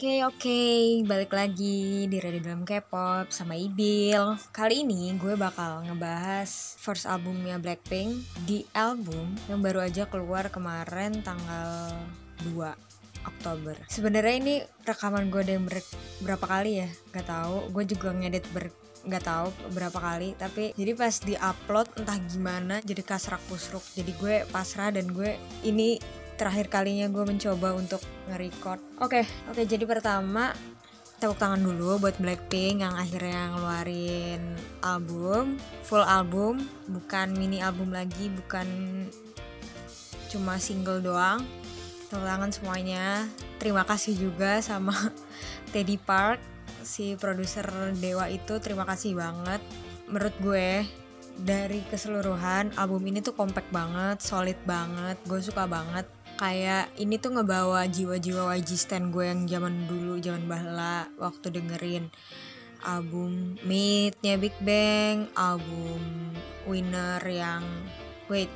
Oke oke, balik lagi di Radio Dalam K-pop sama Ibil. Kali ini gue bakal ngebahas first albumnya Blackpink di album yang baru aja keluar kemarin tanggal 2 Oktober. Sebenarnya ini rekaman gue yang ber berapa kali ya? Gak tahu. Gue juga ngedit ber nggak tahu berapa kali tapi jadi pas di upload entah gimana jadi kasrak kusruk jadi gue pasrah dan gue ini terakhir kalinya gue mencoba untuk nge-record. Oke, okay, oke okay, jadi pertama tepuk tangan dulu buat Blackpink yang akhirnya ngeluarin album, full album, bukan mini album lagi, bukan cuma single doang. Tepuk tangan semuanya. Terima kasih juga sama Teddy Park, si produser Dewa itu. Terima kasih banget. Menurut gue dari keseluruhan album ini tuh compact banget, solid banget, gue suka banget kayak ini tuh ngebawa jiwa-jiwa YG stand gue yang zaman dulu zaman bahla waktu dengerin album Meet-nya Big Bang album Winner yang wait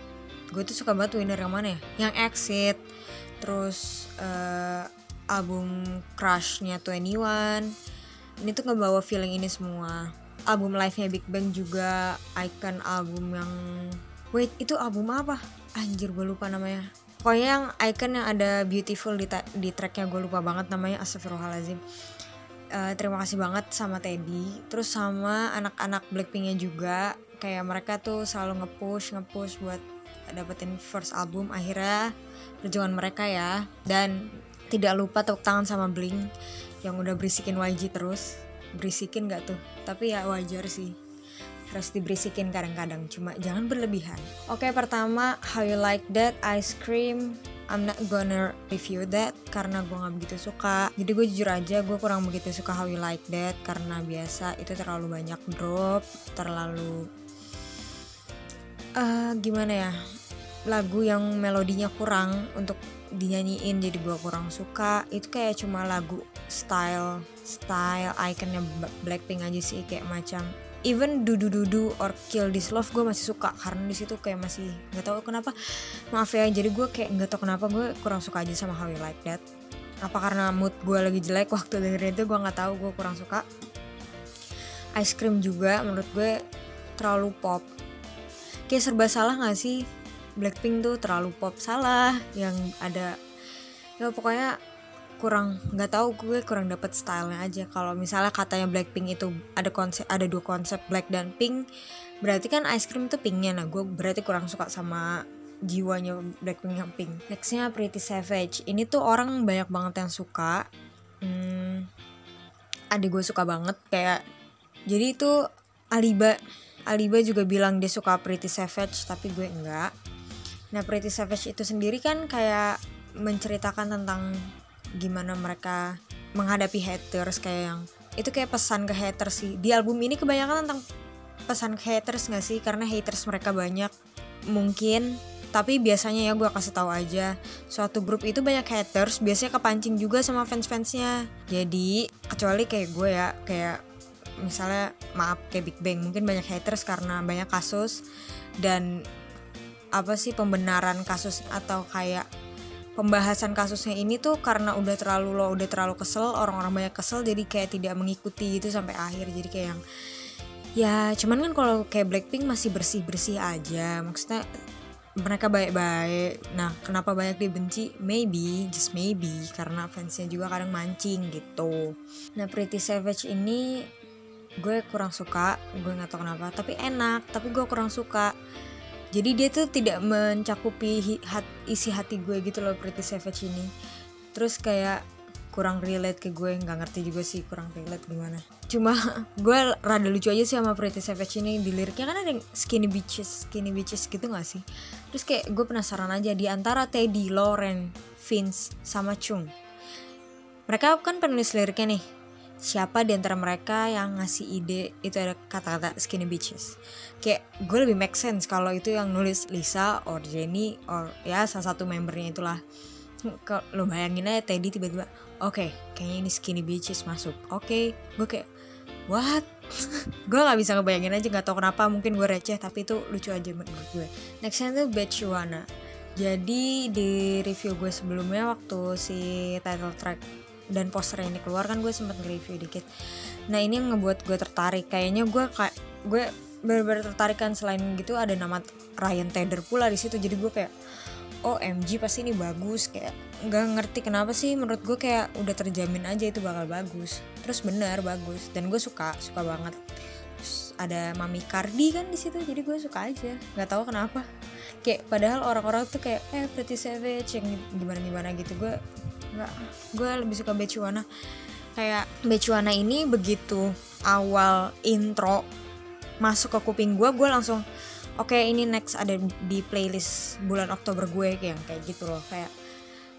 gue tuh suka banget Winner yang mana ya? Yang Exit terus uh, album Crush-nya 21 ini tuh ngebawa feeling ini semua. Album live-nya Big Bang juga icon album yang wait itu album apa? Anjir gue lupa namanya pokoknya yang icon yang ada beautiful di, di tracknya gue lupa banget namanya Astagfirullahaladzim uh, terima kasih banget sama Teddy terus sama anak-anak Blackpinknya juga. Kayak mereka tuh selalu nge-push nge-push buat dapetin first album akhirnya perjuangan mereka ya. Dan tidak lupa tepuk tangan sama Blink yang udah berisikin YG terus. Berisikin gak tuh? Tapi ya wajar sih harus diberisikin kadang-kadang cuma jangan berlebihan. Oke pertama how you like that ice cream. I'm not gonna review that karena gue nggak begitu suka. Jadi gue jujur aja gue kurang begitu suka how you like that karena biasa itu terlalu banyak drop terlalu uh, gimana ya lagu yang melodinya kurang untuk dinyanyiin jadi gue kurang suka. Itu kayak cuma lagu style style ikonnya Blackpink aja sih kayak macam even dudu dudu or kill this love gue masih suka. Karena di situ kayak masih nggak tahu kenapa. Maaf ya jadi gue kayak nggak tahu kenapa gue kurang suka aja sama how you like that. Apa karena mood gue lagi jelek waktu dengerin itu gue nggak tahu gue kurang suka. Ice cream juga menurut gue terlalu pop. Kayak serba salah gak sih? Blackpink tuh terlalu pop salah yang ada ya pokoknya kurang nggak tahu gue kurang dapet stylenya aja. Kalau misalnya katanya Blackpink itu ada konsep ada dua konsep black dan pink berarti kan ice cream itu pinknya. Nah gue berarti kurang suka sama jiwanya Blackpink yang pink. Nextnya Pretty Savage. Ini tuh orang banyak banget yang suka. Hmm, adik gue suka banget kayak jadi itu Aliba. Aliba juga bilang dia suka Pretty Savage tapi gue enggak. Nah Pretty Savage itu sendiri kan kayak menceritakan tentang gimana mereka menghadapi haters kayak yang itu kayak pesan ke haters sih. Di album ini kebanyakan tentang pesan ke haters gak sih? Karena haters mereka banyak mungkin. Tapi biasanya ya gue kasih tahu aja. Suatu grup itu banyak haters biasanya kepancing juga sama fans-fansnya. Jadi kecuali kayak gue ya kayak misalnya maaf kayak Big Bang mungkin banyak haters karena banyak kasus. Dan apa sih pembenaran kasus atau kayak pembahasan kasusnya ini tuh karena udah terlalu lo udah terlalu kesel orang-orang banyak kesel jadi kayak tidak mengikuti itu sampai akhir. Jadi kayak yang ya cuman kan kalau kayak Blackpink masih bersih bersih aja maksudnya mereka baik-baik. Nah kenapa banyak dibenci? Maybe just maybe karena fansnya juga kadang mancing gitu. Nah Pretty Savage ini gue kurang suka gue nggak tahu kenapa tapi enak tapi gue kurang suka jadi dia tuh tidak mencakupi hat, isi hati gue gitu loh Pretty Savage ini. Terus kayak kurang relate ke gue nggak ngerti juga sih kurang relate gimana. Cuma gue rada lucu aja sih sama Pretty Savage ini di liriknya kan ada yang skinny bitches skinny bitches gitu gak sih? Terus kayak gue penasaran aja di antara Teddy, Lauren, Vince sama Chung mereka kan penulis liriknya nih siapa di antara mereka yang ngasih ide itu ada kata-kata skinny bitches. Kayak gue lebih make sense kalau itu yang nulis Lisa or Jenny or ya salah satu membernya itulah. Lo bayangin aja Teddy tiba-tiba oke okay, kayaknya ini skinny bitches masuk. Oke okay. gue kayak what? Gue nggak bisa ngebayangin aja nggak tau kenapa mungkin gue receh tapi itu lucu aja menurut gue nextnya tuh Betchuana jadi di review gue sebelumnya waktu si title track dan poster ini keluar kan gue sempet nge-review dikit. Nah ini yang ngebuat gue tertarik. Kayaknya gue kayak gue bener-bener tertarik kan selain gitu ada nama Ryan Tedder pula di situ. Jadi gue kayak oh MG pasti ini bagus. Kayak nggak ngerti kenapa sih menurut gue kayak udah terjamin aja itu bakal bagus. Terus bener bagus. Dan gue suka suka banget. Terus ada Mami Cardi kan di situ jadi gue suka aja. Nggak tahu kenapa. Kayak padahal orang-orang tuh kayak eh Pretty Savage yang gimana gimana gitu. Gue nggak gue lebih suka Bechuana. Kayak Bechuana ini begitu awal intro masuk ke kuping gue gue langsung oke okay, ini next ada di playlist bulan Oktober gue kayak kayak gitu loh. Kayak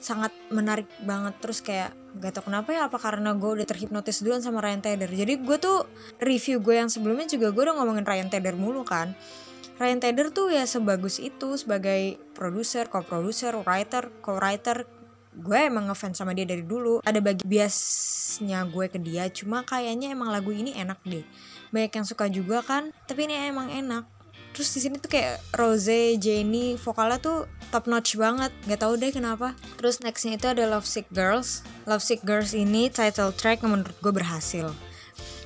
sangat menarik banget. Terus kayak gak tau kenapa ya apa karena gue udah terhipnotis duluan sama Ryan Tedder. Jadi gue tuh review gue yang sebelumnya juga gue udah ngomongin Ryan Tedder mulu kan. Ryan Tedder tuh ya sebagus itu sebagai produser, co-producer, writer, co-writer gue emang ngefans sama dia dari dulu. Ada bagi biasnya gue ke dia cuma kayaknya emang lagu ini enak deh. Banyak yang suka juga kan tapi ini emang enak. Terus di sini tuh kayak Rose Jenny vokalnya tuh top notch banget. Nggak tahu deh kenapa. Terus nextnya itu ada Love Sick Girls. Love Sick Girls ini title track yang menurut gue berhasil.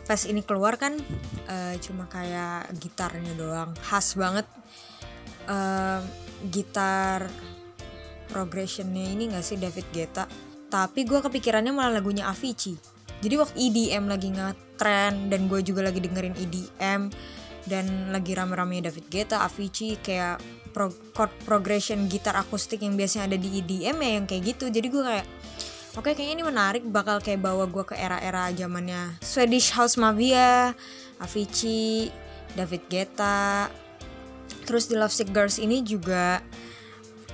Pas ini keluar kan uh, cuma kayak gitarnya doang. Khas banget. Uh, gitar progressionnya ini gak sih David Guetta? Tapi gue kepikirannya malah lagunya Avicii. Jadi waktu EDM lagi nge-trend dan gue juga lagi dengerin EDM dan lagi rame-rame David Guetta, Avicii kayak pro chord progression gitar akustik yang biasanya ada di EDM ya yang kayak gitu. Jadi gue kayak oke okay, kayaknya ini menarik bakal kayak bawa gue ke era-era zamannya Swedish House Mafia, Avicii, David Guetta. Terus di Love Sick Girls ini juga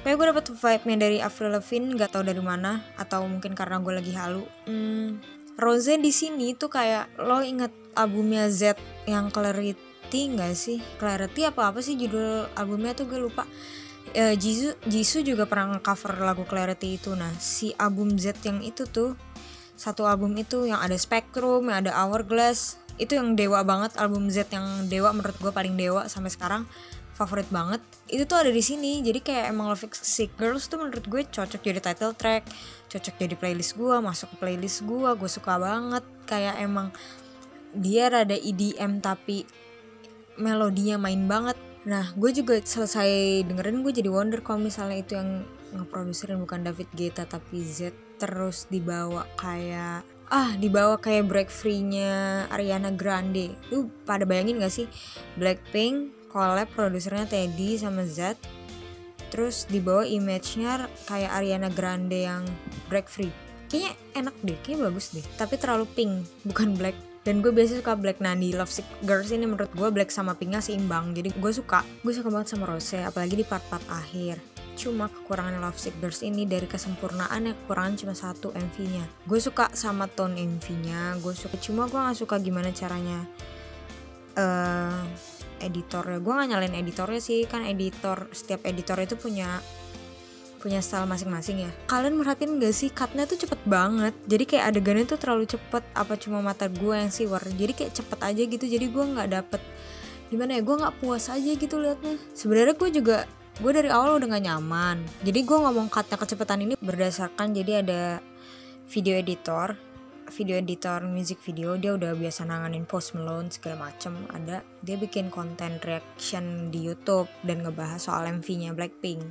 kayak gue dapet vibe-nya dari Avril Lavigne gak tau dari mana atau mungkin karena gue lagi halu. Hmm, Rose di sini tuh kayak lo inget albumnya Z yang Clarity nggak sih? Clarity apa apa sih judul albumnya tuh gue lupa. Uh, Jisoo Jisoo juga pernah cover lagu Clarity itu. Nah si album Z yang itu tuh satu album itu yang ada Spectrum yang ada Hourglass itu yang dewa banget album Z yang dewa menurut gue paling dewa sampai sekarang favorit banget. Itu tuh ada di sini. Jadi kayak emang Love Sick Girls tuh menurut gue cocok jadi title track. Cocok jadi playlist gue masuk ke playlist gue gue suka banget. Kayak emang dia rada EDM tapi melodinya main banget. Nah gue juga selesai dengerin gue jadi wonder kalau misalnya itu yang ngeproduserin bukan David Guetta tapi Z terus dibawa kayak ah dibawa kayak break free-nya Ariana Grande. Lu pada bayangin gak sih? Blackpink collab produsernya Teddy sama Z terus dibawa image-nya kayak Ariana Grande yang break free. Kayaknya enak deh kayaknya bagus deh. Tapi terlalu pink bukan black. Dan gue biasa suka Black. Nandi Love Sick Girls ini menurut gue Black sama Pinknya seimbang. Jadi gue suka gue suka banget sama Rose apalagi di part-part akhir. Cuma kekurangan Love Sick Girls ini dari kesempurnaan ya kekurangan cuma satu MV-nya gue suka sama tone MV-nya gue suka cuma gue gak suka gimana caranya uh, editornya. Gue gak nyalain editornya sih kan editor setiap editor itu punya punya style masing-masing ya. Kalian merhatiin gak sih cutnya tuh cepet banget. Jadi kayak adegannya tuh terlalu cepet apa cuma mata gue yang siwer. Jadi kayak cepet aja gitu jadi gue nggak dapet gimana ya gue nggak puas aja gitu liatnya. Sebenarnya gue juga gue dari awal udah gak nyaman. Jadi gue ngomong cutnya kecepatan ini berdasarkan jadi ada video editor video editor music video dia udah biasa nanganin post Malone segala macem. Ada dia bikin konten reaction di YouTube dan ngebahas soal MV-nya Blackpink.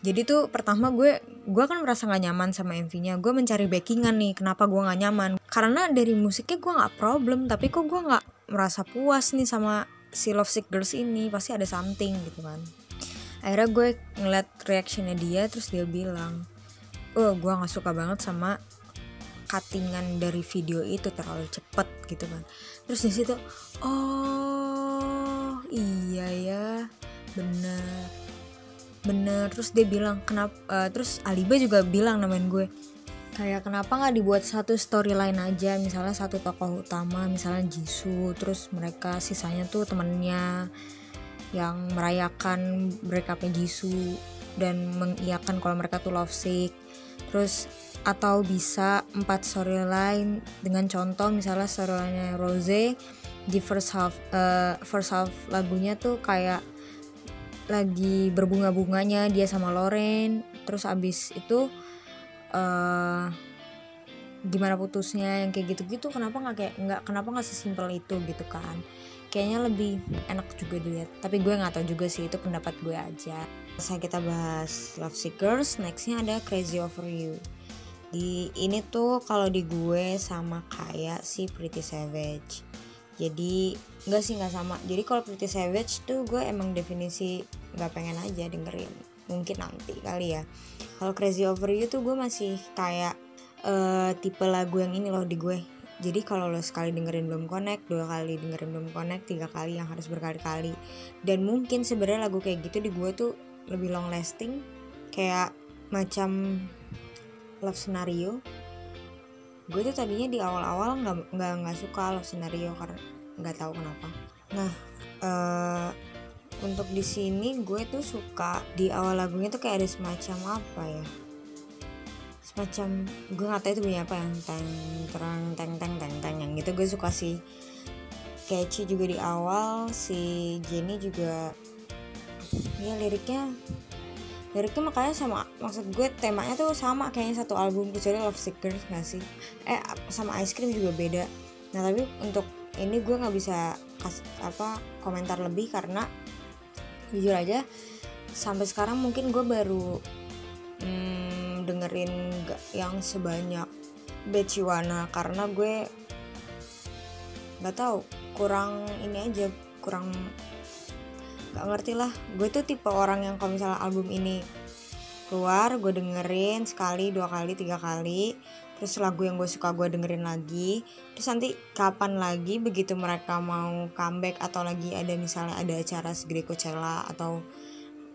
Jadi tuh pertama gue gue kan merasa gak nyaman sama MV-nya gue mencari backingan nih kenapa gue gak nyaman. Karena dari musiknya gue gak problem tapi kok gue gak merasa puas nih sama si Love Sick Girls ini. Pasti ada something gitu kan. Akhirnya gue ngeliat reactionnya dia terus dia bilang oh gue gak suka banget sama cuttingan dari video itu terlalu cepet gitu kan. Terus di situ oh iya ya bener bener. Terus dia bilang kenapa uh, terus Aliba juga bilang namain gue kayak kenapa nggak dibuat satu storyline aja misalnya satu tokoh utama misalnya Jisoo terus mereka sisanya tuh temennya yang merayakan breakupnya Jisoo dan mengiyakan kalau mereka tuh love sick terus atau bisa empat storyline dengan contoh misalnya storyline Rose di first half uh, first half lagunya tuh kayak lagi berbunga-bunganya dia sama Loren terus abis itu uh, gimana putusnya yang kayak gitu-gitu kenapa nggak kayak nggak kenapa nggak sesimpel itu gitu kan. Kayaknya lebih enak juga dilihat. Tapi gue nggak tahu juga sih itu pendapat gue aja. Saya kita bahas Love Seekers nextnya ada Crazy Over You di ini tuh kalau di gue sama kayak si Pretty Savage. Jadi nggak sih nggak sama. Jadi kalau Pretty Savage tuh gue emang definisi nggak pengen aja dengerin. Mungkin nanti kali ya. Kalau Crazy Over You tuh gue masih kayak uh, tipe lagu yang ini loh di gue. Jadi kalau lo sekali dengerin belum connect dua kali dengerin belum connect tiga kali yang harus berkali-kali. Dan mungkin sebenarnya lagu kayak gitu di gue tuh lebih long lasting. Kayak macam love scenario. Gue tuh tadinya di awal-awal nggak nggak nggak suka love scenario karena nggak tahu kenapa. Nah uh, untuk di sini gue tuh suka di awal lagunya tuh kayak ada semacam apa ya? Semacam gue nggak tahu itu punya apa yang teng terang teng teng teng teng yang gitu. Gue suka sih catchy juga di awal si Jenny juga ya liriknya liriknya makanya sama maksud gue temanya tuh sama kayaknya satu album kecuali Love Seekers gak sih? Eh sama Ice Cream juga beda. Nah tapi untuk ini gue nggak bisa kasih apa komentar lebih karena jujur aja sampai sekarang mungkin gue baru hmm, dengerin yang sebanyak Bechiwana karena gue nggak tahu kurang ini aja kurang nggak ngerti lah. Gue tuh tipe orang yang kalau misalnya album ini keluar gue dengerin sekali dua kali tiga kali. Terus lagu yang gue suka gue dengerin lagi. Terus nanti kapan lagi begitu mereka mau comeback atau lagi ada misalnya ada acara segede Coachella atau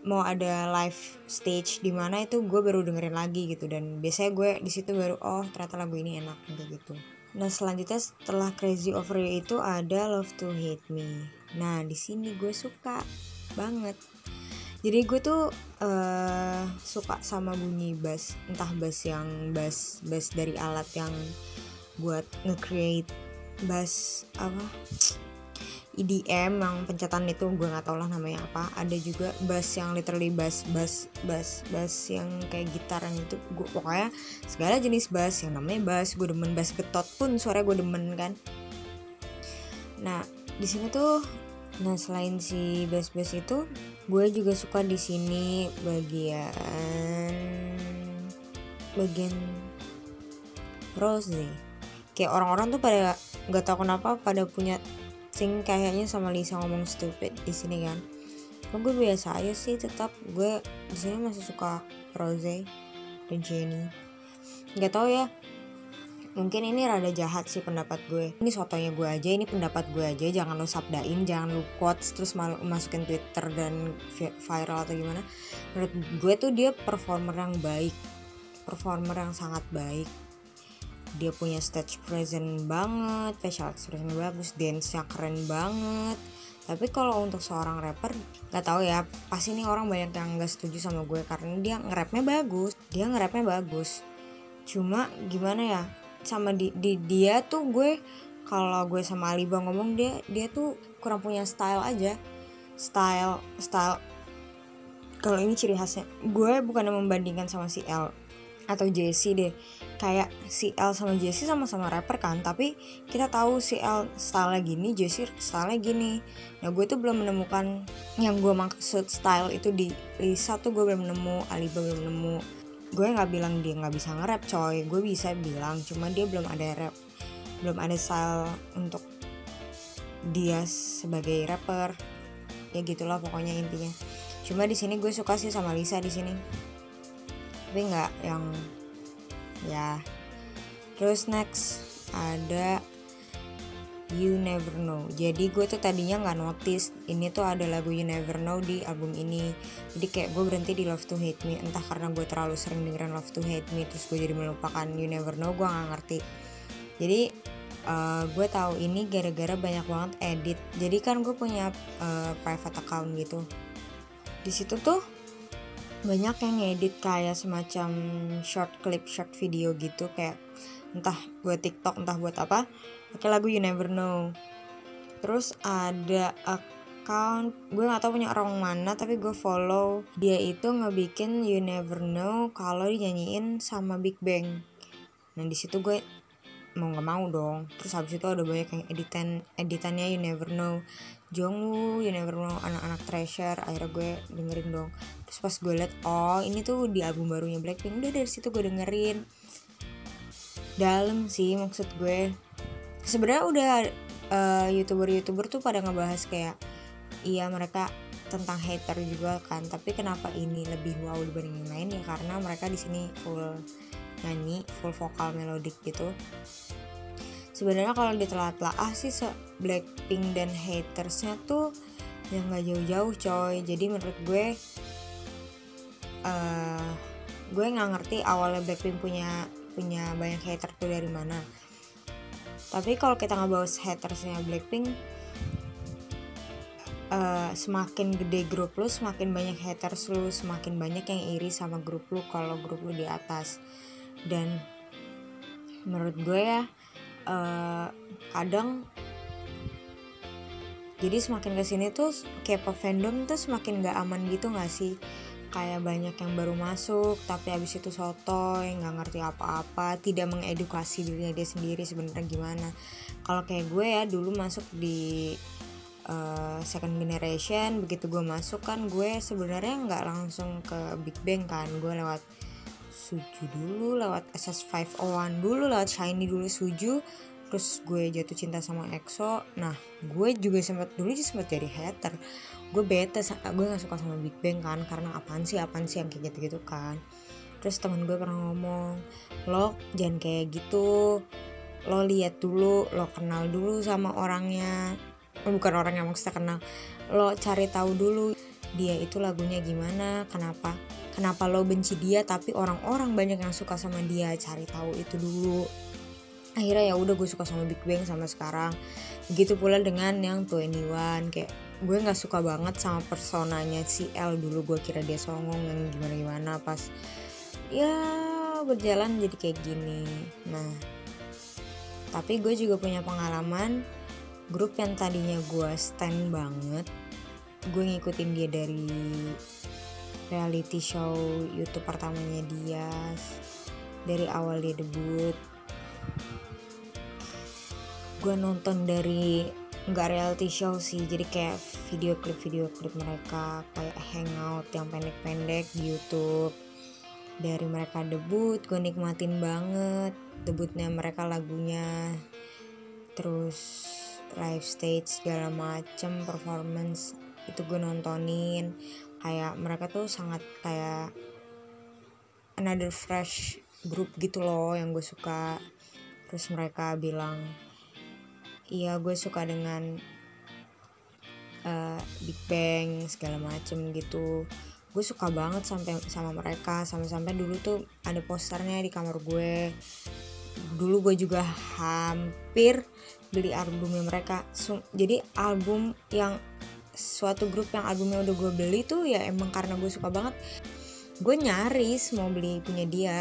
mau ada live stage di mana itu gue baru dengerin lagi gitu. Dan biasanya gue di situ baru oh ternyata lagu ini enak gitu. Nah selanjutnya setelah Crazy Over You itu ada Love to Hate Me nah di sini gue suka banget. Jadi gue tuh uh, suka sama bunyi bass entah bass yang bass bass dari alat yang buat nge-create bass apa EDM yang pencetan itu gue nggak tau lah namanya apa. Ada juga bass yang literally bass bass bass bass yang kayak gitar yang itu. Gue pokoknya segala jenis bass yang namanya bass gue demen bass getot pun suara gue demen kan. Nah di sini tuh nah selain si bass bass itu gue juga suka di sini bagian bagian rose kayak orang-orang tuh pada nggak tahu kenapa pada punya sing kayaknya sama Lisa ngomong stupid di sini kan. Kalo gue biasa aja sih tetap gue di sini masih suka Rose dan Jenny nggak tahu ya mungkin ini rada jahat sih pendapat gue. Ini sotonya gue aja ini pendapat gue aja. Jangan lo sabdain jangan lo quotes terus masukin twitter dan viral atau gimana. Menurut gue tuh dia performer yang baik. Performer yang sangat baik. Dia punya stage present banget facial expression bagus dance nya keren banget. Tapi kalau untuk seorang rapper nggak tahu ya pasti ini orang banyak yang nggak setuju sama gue karena dia nge-rapnya bagus. Dia nge-rapnya bagus. Cuma gimana ya sama di, di dia tuh gue kalau gue sama Aliba ngomong dia dia tuh kurang punya style aja. Style style kalau ini ciri khasnya gue bukan membandingkan sama si L atau Jesse deh. Kayak si L sama Jesse sama-sama rapper kan tapi kita tahu si L style gini Jesse style gini. Nah gue tuh belum menemukan yang gue maksud style itu di Lisa tuh gue belum nemu Aliba belum nemu gue nggak bilang dia nggak bisa nge-rap coy. Gue bisa bilang cuma dia belum ada rap belum ada style untuk dia sebagai rapper. Ya gitulah pokoknya intinya. Cuma di sini gue suka sih sama Lisa di sini. Tapi nggak yang ya. Terus next ada You Never Know. Jadi gue tuh tadinya nggak notice ini tuh ada lagu You Never Know di album ini. Jadi kayak gue berhenti di Love to Hate Me entah karena gue terlalu sering dengerin Love to Hate Me terus gue jadi melupakan You Never Know gue nggak ngerti. Jadi uh, gue tahu ini gara-gara banyak banget edit. Jadi kan gue punya uh, private account gitu. Di situ tuh banyak yang ngedit kayak semacam short clip short video gitu. Kayak entah buat TikTok entah buat apa pakai lagu You Never Know. Terus ada account gue nggak tahu punya orang mana tapi gue follow. Dia itu ngebikin You Never Know kalau dinyanyiin sama Big Bang. Nah di situ gue mau nggak mau dong. Terus habis itu ada banyak yang editan editannya you never know. Jongwoo you never know anak-anak treasure akhirnya gue dengerin dong. Terus pas gue liat oh ini tuh di album barunya Blackpink. Udah dari situ gue dengerin. Dalam sih maksud gue sebenarnya udah uh, youtuber-youtuber tuh pada ngebahas kayak iya mereka tentang hater juga kan tapi kenapa ini lebih wow dibanding yang lain? Ya karena mereka di sini full nyanyi full vokal melodik gitu. Sebenarnya kalau ditelah-telah sih se Blackpink dan hatersnya tuh yang nggak jauh-jauh coy. Jadi menurut gue uh, gue nggak ngerti awalnya Blackpink punya punya banyak hater tuh dari mana tapi kalau kita nggak bahas hatersnya Blackpink uh, semakin gede grup lu semakin banyak haters lu semakin banyak yang iri sama grup lu kalau grup lu di atas. Dan menurut gue ya uh, kadang jadi semakin ke sini tuh K-pop fandom tuh semakin gak aman gitu gak sih kayak banyak yang baru masuk tapi abis itu sotoy nggak ngerti apa-apa tidak mengedukasi dirinya dia sendiri sebenarnya gimana. Kalau kayak gue ya dulu masuk di uh, second generation begitu gue masuk kan gue sebenarnya nggak langsung ke Big Bang kan. Gue lewat Suju dulu lewat SS501 dulu lewat Shiny dulu Suju terus gue jatuh cinta sama EXO. Nah gue juga sempat dulu sih sempat jadi hater gue bete gue gak suka sama Big Bang kan karena apaan sih apaan sih yang kayak gitu gitu kan. Terus teman gue pernah ngomong lo jangan kayak gitu. Lo lihat dulu lo kenal dulu sama orangnya. Oh, bukan orang yang maksudnya kenal. Lo cari tahu dulu dia itu lagunya gimana kenapa kenapa lo benci dia tapi orang-orang banyak yang suka sama dia cari tahu itu dulu. Akhirnya ya udah gue suka sama Big Bang sama sekarang. Begitu pula dengan yang 21 kayak gue nggak suka banget sama personanya si L. Dulu gue kira dia songong yang gimana gimana pas ya berjalan jadi kayak gini. Nah tapi gue juga punya pengalaman. Grup yang tadinya gue stand banget gue ngikutin dia dari reality show YouTube pertamanya dia. Dari awal dia debut. Gue nonton dari nggak reality show sih. Jadi kayak video klip video klip mereka kayak hangout yang pendek-pendek di YouTube. Dari mereka debut gue nikmatin banget debutnya mereka lagunya. Terus live stage segala macem performance itu gue nontonin. Kayak mereka tuh sangat kayak another fresh group gitu loh yang gue suka. Terus mereka bilang iya gue suka dengan uh, Big Bang segala macem gitu. Gue suka banget sampai sama mereka. Sampai-sampai dulu tuh ada posternya di kamar gue. Dulu gue juga hampir beli albumnya mereka. Jadi album yang suatu grup yang albumnya udah gue beli tuh ya emang karena gue suka banget. Gue nyaris mau beli punya dia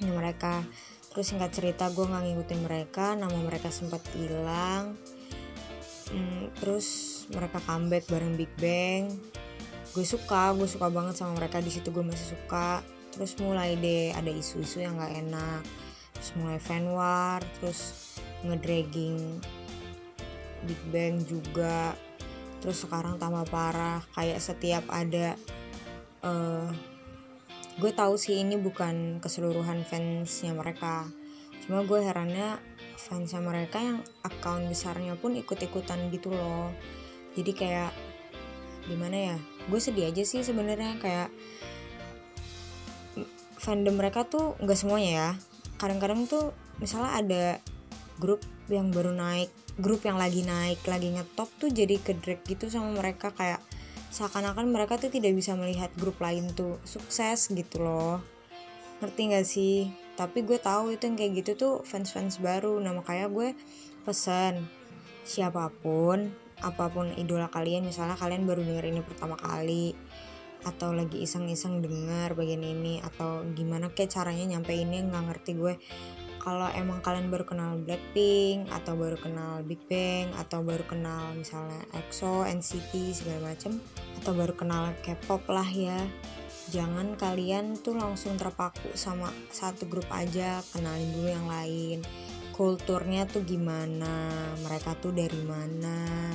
ini mereka terus singkat cerita gue nggak ngikutin mereka nama mereka sempat hilang. Hmm, terus mereka comeback bareng Big Bang. Gue suka gue suka banget sama mereka di situ gue masih suka. Terus mulai deh ada isu-isu yang nggak enak. Terus mulai fan war terus ngedragging Big Bang juga. Terus sekarang tambah parah kayak setiap ada uh, gue tahu sih ini bukan keseluruhan fansnya mereka. Cuma gue herannya fansnya mereka yang account besarnya pun ikut-ikutan gitu loh. Jadi kayak gimana ya? Gue sedih aja sih sebenarnya kayak fandom mereka tuh nggak semuanya ya. Kadang-kadang tuh misalnya ada grup yang baru naik grup yang lagi naik lagi ngetop tuh jadi kedrek gitu sama mereka kayak seakan-akan mereka tuh tidak bisa melihat grup lain tuh sukses gitu loh. Ngerti gak sih? Tapi gue tahu itu yang kayak gitu tuh fans-fans baru. Nah makanya gue pesan siapa pun apa pun idola kalian misalnya kalian baru denger ini pertama kali atau lagi iseng-iseng denger bagian ini atau gimana kayak caranya nyampeinnya nggak ngerti gue kalau emang kalian baru kenal Blackpink atau baru kenal Big Bang atau baru kenal misalnya EXO, NCT segala macem atau baru kenal K-pop lah ya jangan kalian tuh langsung terpaku sama satu grup aja kenalin dulu yang lain. Kulturnya tuh gimana mereka tuh dari mana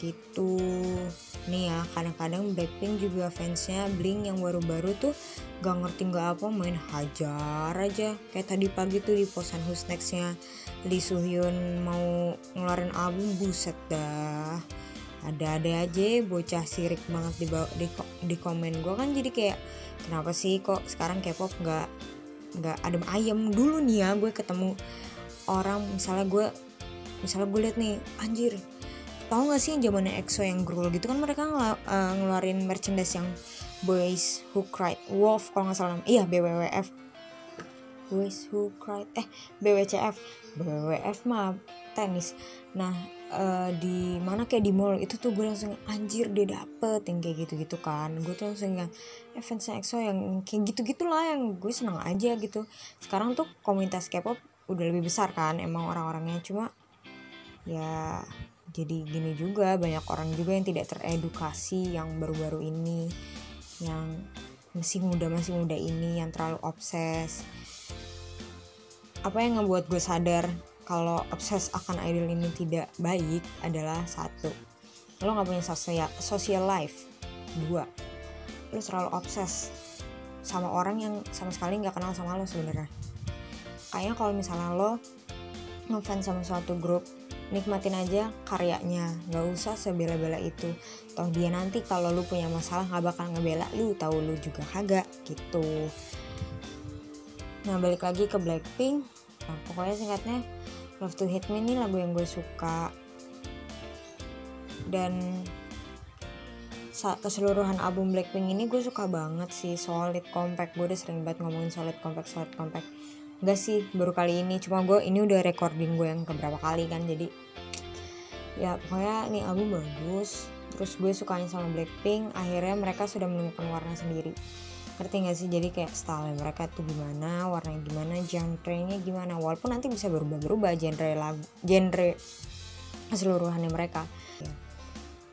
gitu. Nih ya kadang-kadang Blackpink juga fansnya Blink yang baru-baru tuh gak ngerti gak apa main hajar aja. Kayak tadi pagi tuh di posan Who's Nextnya Lee Suhyun mau ngeluarin album buset dah. Ada-ada aja bocah sirik banget di, di, di komen gue kan jadi kayak kenapa sih kok sekarang K-pop nggak nggak adem ayem? Dulu nih ya gue ketemu orang misalnya gue misalnya gue liat nih anjir tahu gak sih zamannya EXO yang growl gitu kan mereka ngel uh, ngeluarin merchandise yang Boys Who Cried Wolf kalau nggak salah iya BWWF Boys Who Cried eh BWCF BWF mah tenis. Nah uh, di mana kayak di mall itu tuh gue langsung anjir dia dapet yang kayak gitu gitu kan. Gue tuh langsung yang eh, EXO yang kayak gitu gitulah yang gue seneng aja gitu. Sekarang tuh komunitas K-pop udah lebih besar kan emang orang-orangnya. Cuma ya jadi gini juga banyak orang juga yang tidak teredukasi yang baru-baru ini yang masih muda masih muda ini yang terlalu obses. Apa yang ngebuat gue sadar kalau obses akan idol ini tidak baik adalah satu lo nggak punya sosial social life. Dua lo terlalu obses sama orang yang sama sekali nggak kenal sama lo sebenarnya. Kayaknya kalau misalnya lo ngefans sama suatu grup nikmatin aja karyanya nggak usah sebela-bela itu. Toh dia nanti kalau lu punya masalah nggak bakal ngebela lu tahu lu juga kagak gitu. Nah balik lagi ke Blackpink. Nah, pokoknya singkatnya Love to Hate Me ini lagu yang gue suka. Dan keseluruhan album Blackpink ini gue suka banget sih. Solid compact gue udah sering banget ngomongin solid compact solid compact Enggak sih baru kali ini. Cuma gue ini udah recording gue yang keberapa kali kan jadi ya pokoknya ini album bagus. Terus gue sukanya sama Blackpink akhirnya mereka sudah menemukan warna sendiri. Ngerti gak sih? Jadi kayak style mereka tuh gimana warnanya gimana genre-nya gimana. Walaupun nanti bisa berubah-berubah genre lagu genre keseluruhannya mereka.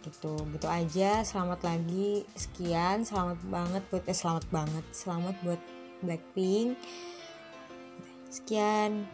Gitu gitu aja. Selamat lagi. Sekian selamat banget buat eh selamat banget. Selamat buat Blackpink Sekian.